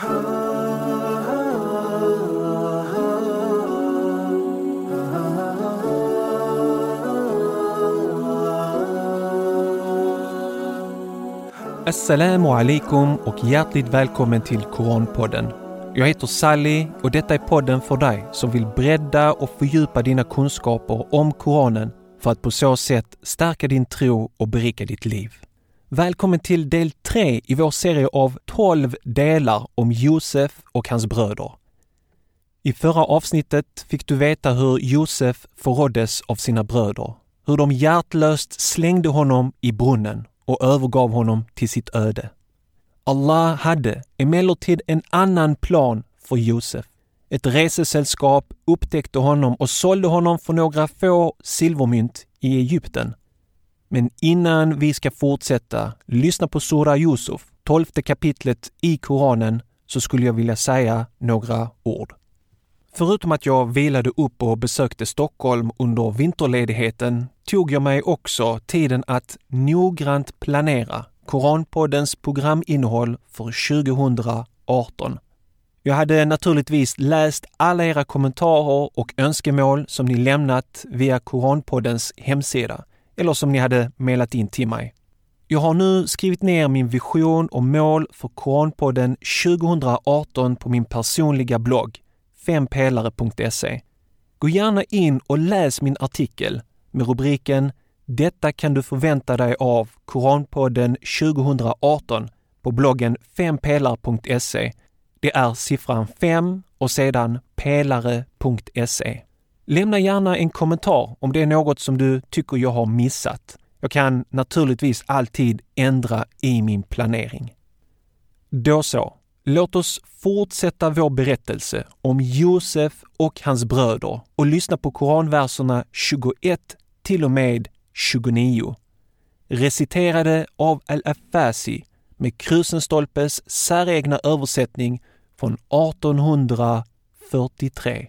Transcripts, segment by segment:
Assalamu alaikum och hjärtligt välkommen till Koranpodden. Jag heter Sally och detta är podden för dig som vill bredda och fördjupa dina kunskaper om Koranen för att på så sätt stärka din tro och berika ditt liv. Välkommen till del 3 i vår serie av 12 delar om Josef och hans bröder. I förra avsnittet fick du veta hur Josef förråddes av sina bröder, hur de hjärtlöst slängde honom i brunnen och övergav honom till sitt öde. Allah hade emellertid en annan plan för Josef. Ett resesällskap upptäckte honom och sålde honom för några få silvermynt i Egypten. Men innan vi ska fortsätta lyssna på Sura Yusuf, tolfte kapitlet i Koranen, så skulle jag vilja säga några ord. Förutom att jag vilade upp och besökte Stockholm under vinterledigheten tog jag mig också tiden att noggrant planera Koranpoddens programinnehåll för 2018. Jag hade naturligtvis läst alla era kommentarer och önskemål som ni lämnat via Koranpoddens hemsida eller som ni hade mejlat in till mig. Jag har nu skrivit ner min vision och mål för Koranpodden 2018 på min personliga blogg fempelare.se. Gå gärna in och läs min artikel med rubriken Detta kan du förvänta dig av Koranpodden 2018 på bloggen fempelare.se. Det är siffran 5 och sedan pelare.se. Lämna gärna en kommentar om det är något som du tycker jag har missat. Jag kan naturligtvis alltid ändra i min planering. Då så. Låt oss fortsätta vår berättelse om Josef och hans bröder och lyssna på koranverserna 21 till och med 29. Reciterade av Al-Afasi med Krusenstolpes säregna översättning från 1843.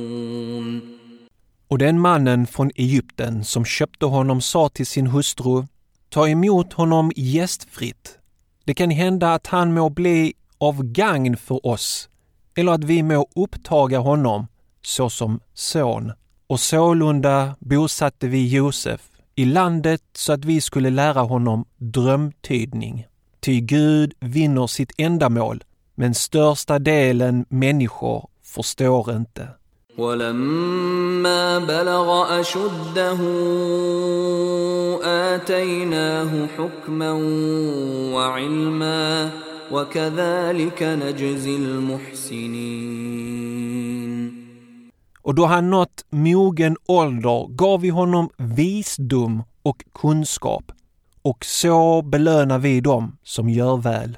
Och den mannen från Egypten som köpte honom sa till sin hustru, ta emot honom gästfritt. Det kan hända att han må bli av gagn för oss eller att vi må upptaga honom såsom son. Och sålunda bosatte vi Josef i landet så att vi skulle lära honom drömtydning. Ty Gud vinner sitt ändamål, men största delen människor förstår inte. ولما بلغ أشده آتيناه حكما وعلما وكذلك نجزي المحسنين Och då han nått mogen ålder gav vi honom visdom och kunskap och så belönar vi dem som gör väl.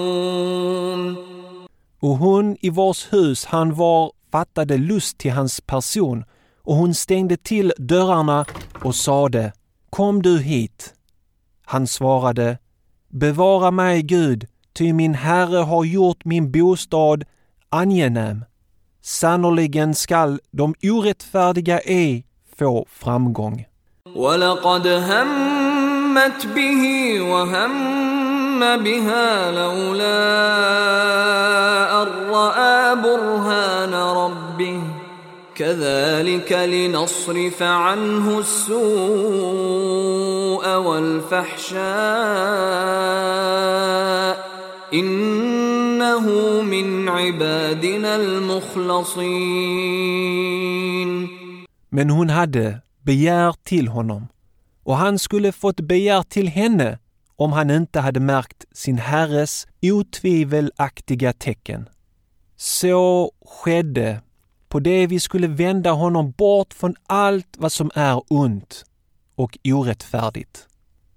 Och hon i vars hus han var fattade lust till hans person och hon stängde till dörrarna och sade Kom du hit. Han svarade Bevara mig Gud, ty min Herre har gjort min bostad angenäm. Sannerligen skall de orättfärdiga ej få framgång. هم بها لولا أن رأى برهان ربه. كذلك لنصرف عنه السوء والفحشاء. إنه من عبادنا المخلصين. Men hon hade begär till honom och han skulle fått begär till henne om han inte hade märkt sin herres otvivelaktiga tecken. Så skedde på det vi skulle vända honom bort från allt vad som är ont och orättfärdigt.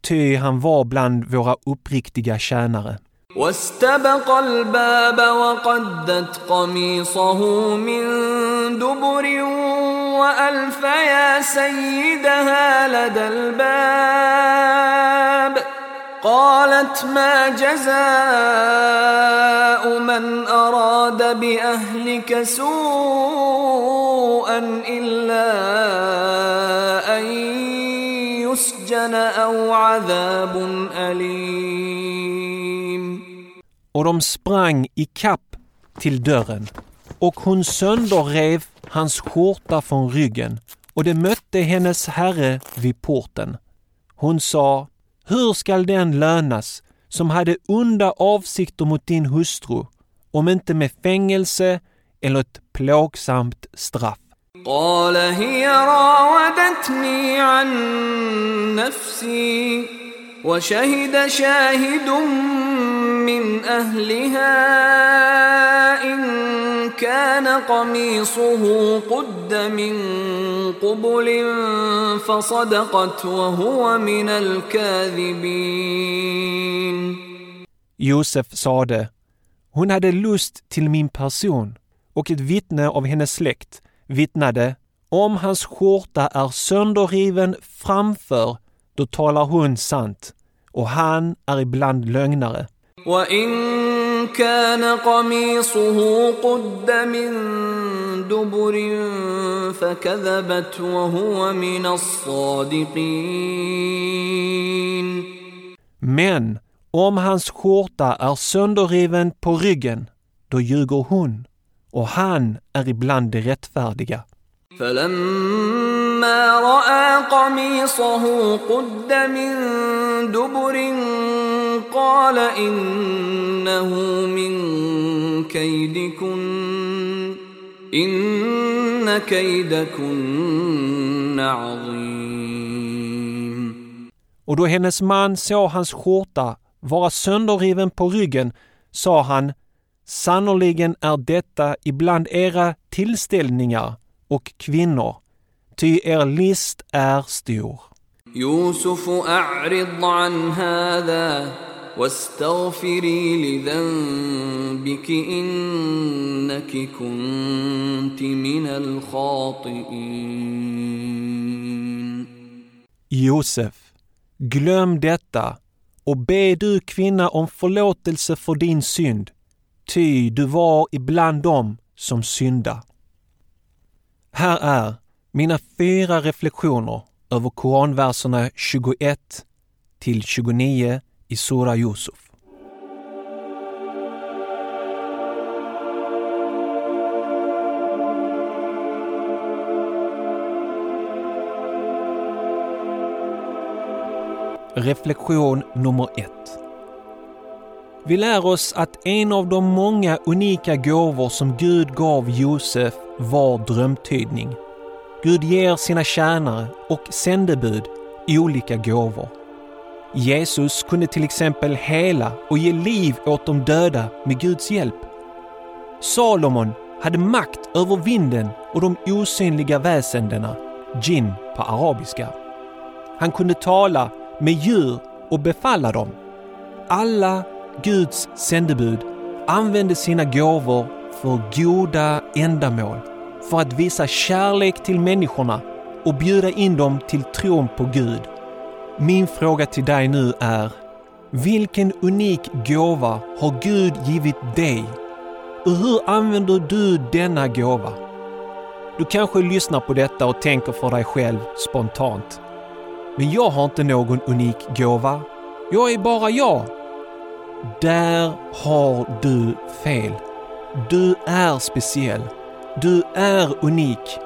Ty han var bland våra uppriktiga tjänare. واستبق الباب وقدت قميصه من دبر والف يا سيدها لدى الباب قالت ما جزاء من اراد باهلك سوءا الا ان يسجن او عذاب اليم Och de sprang i kapp till dörren och hon sönderrev hans skjorta från ryggen och det mötte hennes herre vid porten. Hon sa, hur skall den lönas som hade onda avsikter mot din hustru, om inte med fängelse eller ett plågsamt straff? قال هي راودتني عن نفسي وشهد شاهد من اهلها ان كان قميصه قد من قبل فصدقت وهو من الكاذبين Josef sade, hon hade lust till min person och ett vittne av hennes släkt vittnade, om hans skjorta är sönderriven framför, då talar hon sant och han är ibland lögnare. وإن كان قميصه قد من دبر فكذبت وهو من الصادقين Men om hans skjorta är sönderriven på ryggen, då ljuger hon och han är ibland det rättfärdiga. فلما رأى قميصه قد من دبر قال إنه من كيدكن إن كيدكن عظيم Och då hennes man såg hans skjorta vara sönderriven på ryggen sa han Sannoliken är detta ibland era tillställningar och kvinnor, ty er list är stor. يوسف أعرض عن هذا واستغفري لذنبك إنك كنت من الخاطئين Josef, glöm detta och be du kvinna om förlåtelse för din synd, ty du var ibland dem som synda. Här är mina fyra reflektioner över koranverserna 21 till 29 i Sura Yusuf. Reflektion nummer ett. Vi lär oss att en av de många unika gåvor som Gud gav Josef var drömtydning. Gud ger sina tjänare och sändebud olika gåvor. Jesus kunde till exempel hela och ge liv åt de döda med Guds hjälp. Salomon hade makt över vinden och de osynliga väsendena, jinn på arabiska. Han kunde tala med djur och befalla dem. Alla Guds sändebud använde sina gåvor för goda ändamål, för att visa kärlek till människorna och bjuda in dem till tron på Gud. Min fråga till dig nu är, vilken unik gåva har Gud givit dig? Och hur använder du denna gåva? Du kanske lyssnar på detta och tänker för dig själv spontant. Men jag har inte någon unik gåva. Jag är bara jag. Där har du fel. Du är speciell. Du är unik.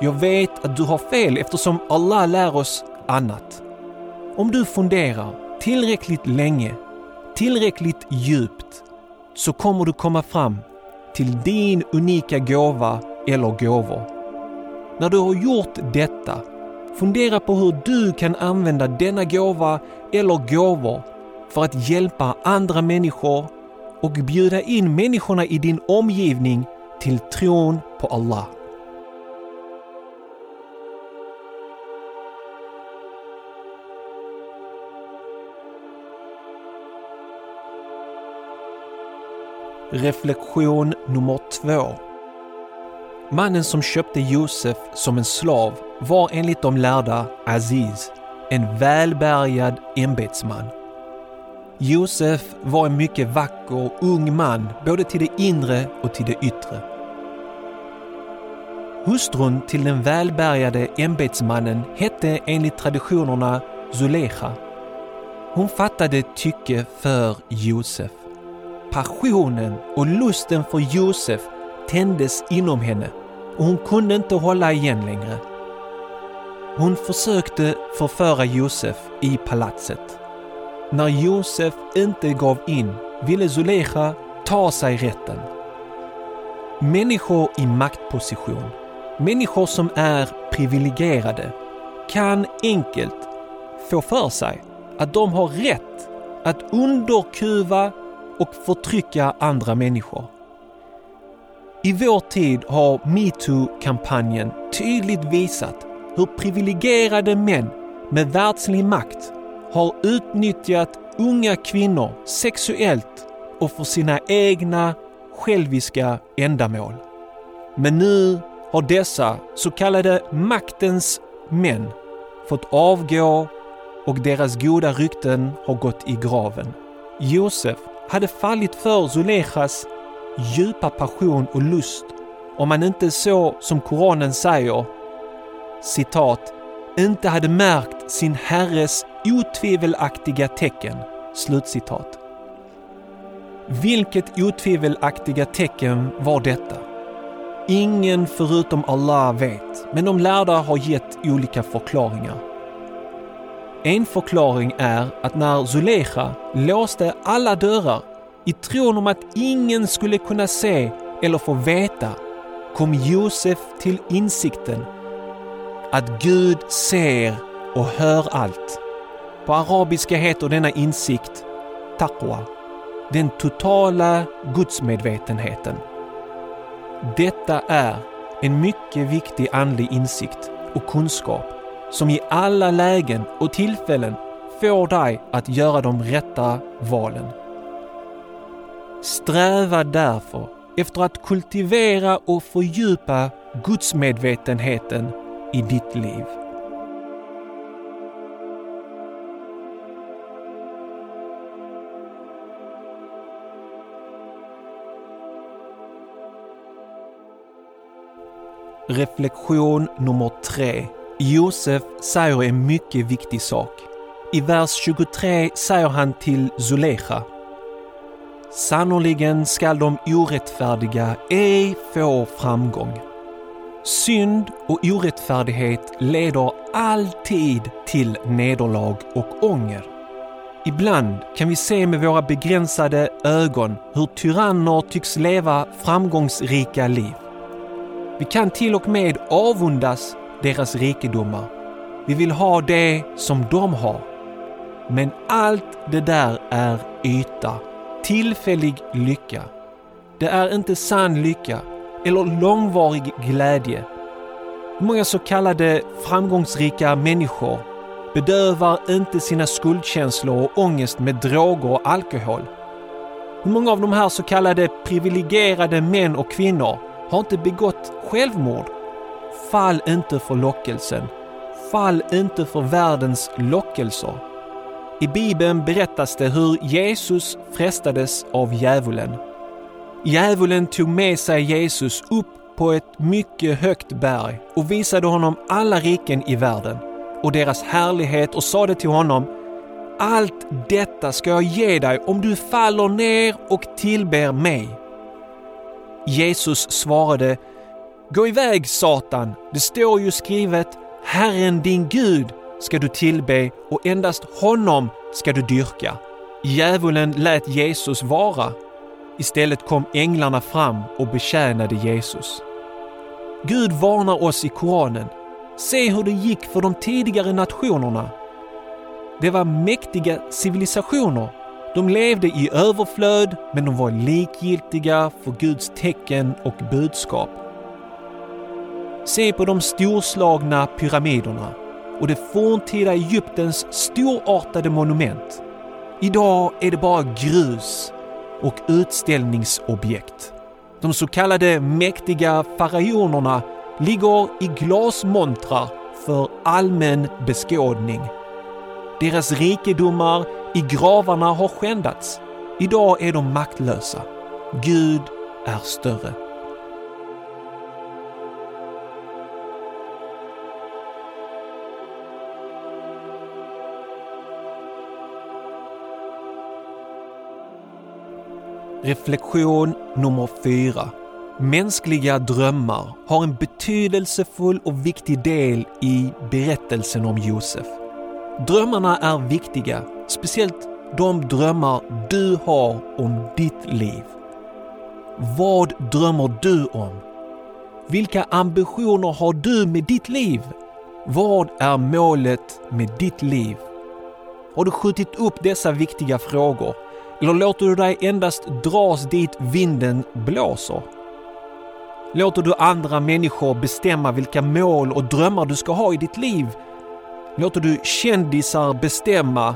Jag vet att du har fel eftersom Allah lär oss annat. Om du funderar tillräckligt länge, tillräckligt djupt, så kommer du komma fram till din unika gåva eller gåvor. När du har gjort detta, fundera på hur du kan använda denna gåva eller gåvor för att hjälpa andra människor och bjuda in människorna i din omgivning till tron på Allah. Reflektion nummer två. Mannen som köpte Josef som en slav var enligt de lärda Aziz, en välbärgad ämbetsman. Josef var en mycket vacker ung man både till det inre och till det yttre. Hustrun till den välbärgade ämbetsmannen hette enligt traditionerna Zulecha. Hon fattade tycke för Josef. Passionen och lusten för Josef tändes inom henne och hon kunde inte hålla igen längre. Hon försökte förföra Josef i palatset. När Josef inte gav in ville Zuleika ta sig rätten. Människor i maktposition, människor som är privilegierade, kan enkelt få för sig att de har rätt att underkuva och förtrycka andra människor. I vår tid har metoo-kampanjen tydligt visat hur privilegierade män med världslig makt har utnyttjat unga kvinnor sexuellt och för sina egna själviska ändamål. Men nu har dessa så kallade maktens män fått avgå och deras goda rykten har gått i graven. Josef hade fallit för Zulechas djupa passion och lust om man inte så som Koranen säger citat inte hade märkt sin herres otvivelaktiga tecken. Slutcitat. Vilket otvivelaktiga tecken var detta? Ingen förutom Allah vet, men de lärda har gett olika förklaringar. En förklaring är att när Zulecha låste alla dörrar i tron om att ingen skulle kunna se eller få veta kom Josef till insikten att Gud ser och hör allt. På arabiska heter denna insikt taqwa, den totala gudsmedvetenheten. Detta är en mycket viktig andlig insikt och kunskap som i alla lägen och tillfällen får dig att göra de rätta valen. Sträva därför efter att kultivera och fördjupa gudsmedvetenheten i ditt liv. Reflektion nummer 3. Josef säger en mycket viktig sak. I vers 23 säger han till Zulecha Sannoliken skall de orättfärdiga ej få framgång. Synd och orättfärdighet leder alltid till nederlag och ånger. Ibland kan vi se med våra begränsade ögon hur tyranner tycks leva framgångsrika liv. Vi kan till och med avundas deras rikedomar. Vi vill ha det som de har. Men allt det där är yta, tillfällig lycka. Det är inte sann lycka eller långvarig glädje. Många så kallade framgångsrika människor bedövar inte sina skuldkänslor och ångest med droger och alkohol. Hur många av de här så kallade privilegierade män och kvinnor har inte begått självmord? Fall inte för lockelsen. Fall inte för världens lockelser. I Bibeln berättas det hur Jesus frestades av djävulen. Djävulen tog med sig Jesus upp på ett mycket högt berg och visade honom alla riken i världen. och deras härlighet och sade till honom Allt detta ska jag ge dig om du faller ner och tillber mig. Jesus svarade Gå iväg Satan, det står ju skrivet Herren din Gud ska du tillbe och endast honom ska du dyrka. Djävulen lät Jesus vara. Istället kom änglarna fram och betjänade Jesus. Gud varnar oss i Koranen. Se hur det gick för de tidigare nationerna. Det var mäktiga civilisationer. De levde i överflöd, men de var likgiltiga för Guds tecken och budskap. Se på de storslagna pyramiderna och det forntida Egyptens storartade monument. Idag är det bara grus och utställningsobjekt. De så kallade mäktiga faraonerna ligger i glasmontrar för allmän beskådning. Deras rikedomar i gravarna har skändats. Idag är de maktlösa. Gud är större. Reflektion nummer 4. Mänskliga drömmar har en betydelsefull och viktig del i berättelsen om Josef. Drömmarna är viktiga, speciellt de drömmar du har om ditt liv. Vad drömmer du om? Vilka ambitioner har du med ditt liv? Vad är målet med ditt liv? Har du skjutit upp dessa viktiga frågor eller låter du dig endast dras dit vinden blåser? Låter du andra människor bestämma vilka mål och drömmar du ska ha i ditt liv? Låter du kändisar bestämma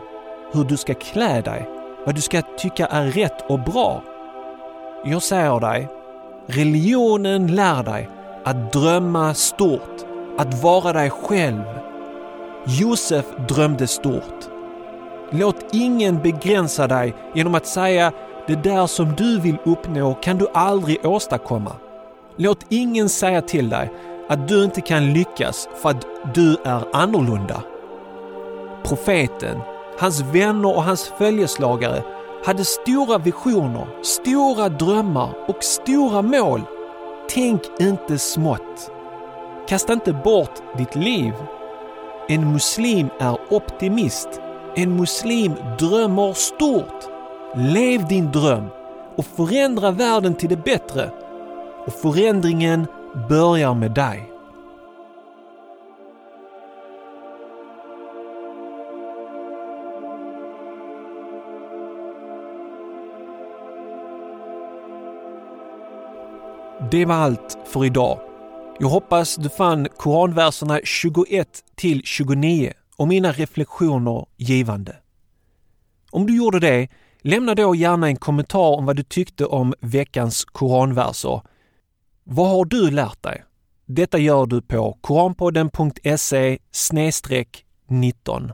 hur du ska klä dig? Vad du ska tycka är rätt och bra? Jag säger dig, religionen lär dig att drömma stort, att vara dig själv. Josef drömde stort. Låt ingen begränsa dig genom att säga det där som du vill uppnå kan du aldrig åstadkomma. Låt ingen säga till dig att du inte kan lyckas för att du är annorlunda. Profeten, hans vänner och hans följeslagare hade stora visioner, stora drömmar och stora mål. Tänk inte smått. Kasta inte bort ditt liv. En muslim är optimist en muslim drömmer stort. Lev din dröm och förändra världen till det bättre. Och förändringen börjar med dig. Det var allt för idag. Jag hoppas du fann koranverserna 21 till 29 och mina reflektioner givande. Om du gjorde det, lämna då gärna en kommentar om vad du tyckte om veckans koranverser. Vad har du lärt dig? Detta gör du på koranpodden.se 19.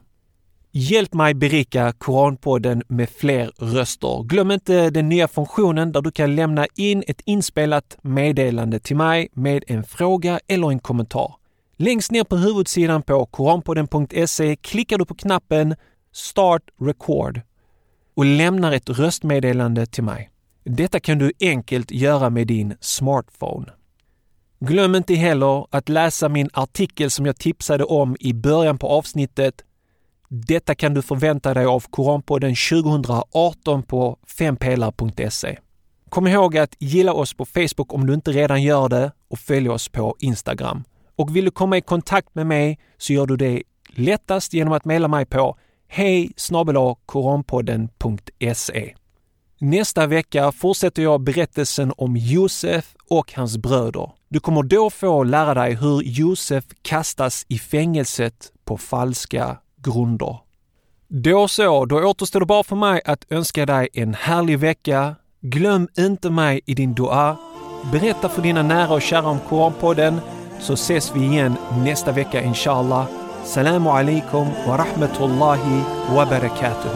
Hjälp mig berika Koranpodden med fler röster. Glöm inte den nya funktionen där du kan lämna in ett inspelat meddelande till mig med en fråga eller en kommentar. Längst ner på huvudsidan på koranpodden.se klickar du på knappen Start Record och lämnar ett röstmeddelande till mig. Detta kan du enkelt göra med din smartphone. Glöm inte heller att läsa min artikel som jag tipsade om i början på avsnittet. Detta kan du förvänta dig av Koranpodden 2018 på fempelar.se. Kom ihåg att gilla oss på Facebook om du inte redan gör det och följ oss på Instagram. Och vill du komma i kontakt med mig så gör du det lättast genom att mejla mig på hej koranpodden.se. Nästa vecka fortsätter jag berättelsen om Josef och hans bröder. Du kommer då få lära dig hur Josef kastas i fängelset på falska grunder. Då så, då återstår det bara för mig att önska dig en härlig vecka. Glöm inte mig i din dua. Berätta för dina nära och kära om Koranpodden så ses vi igen nästa vecka inshallah. Salamu alaikum wa rahmatullahi wa barakatuh.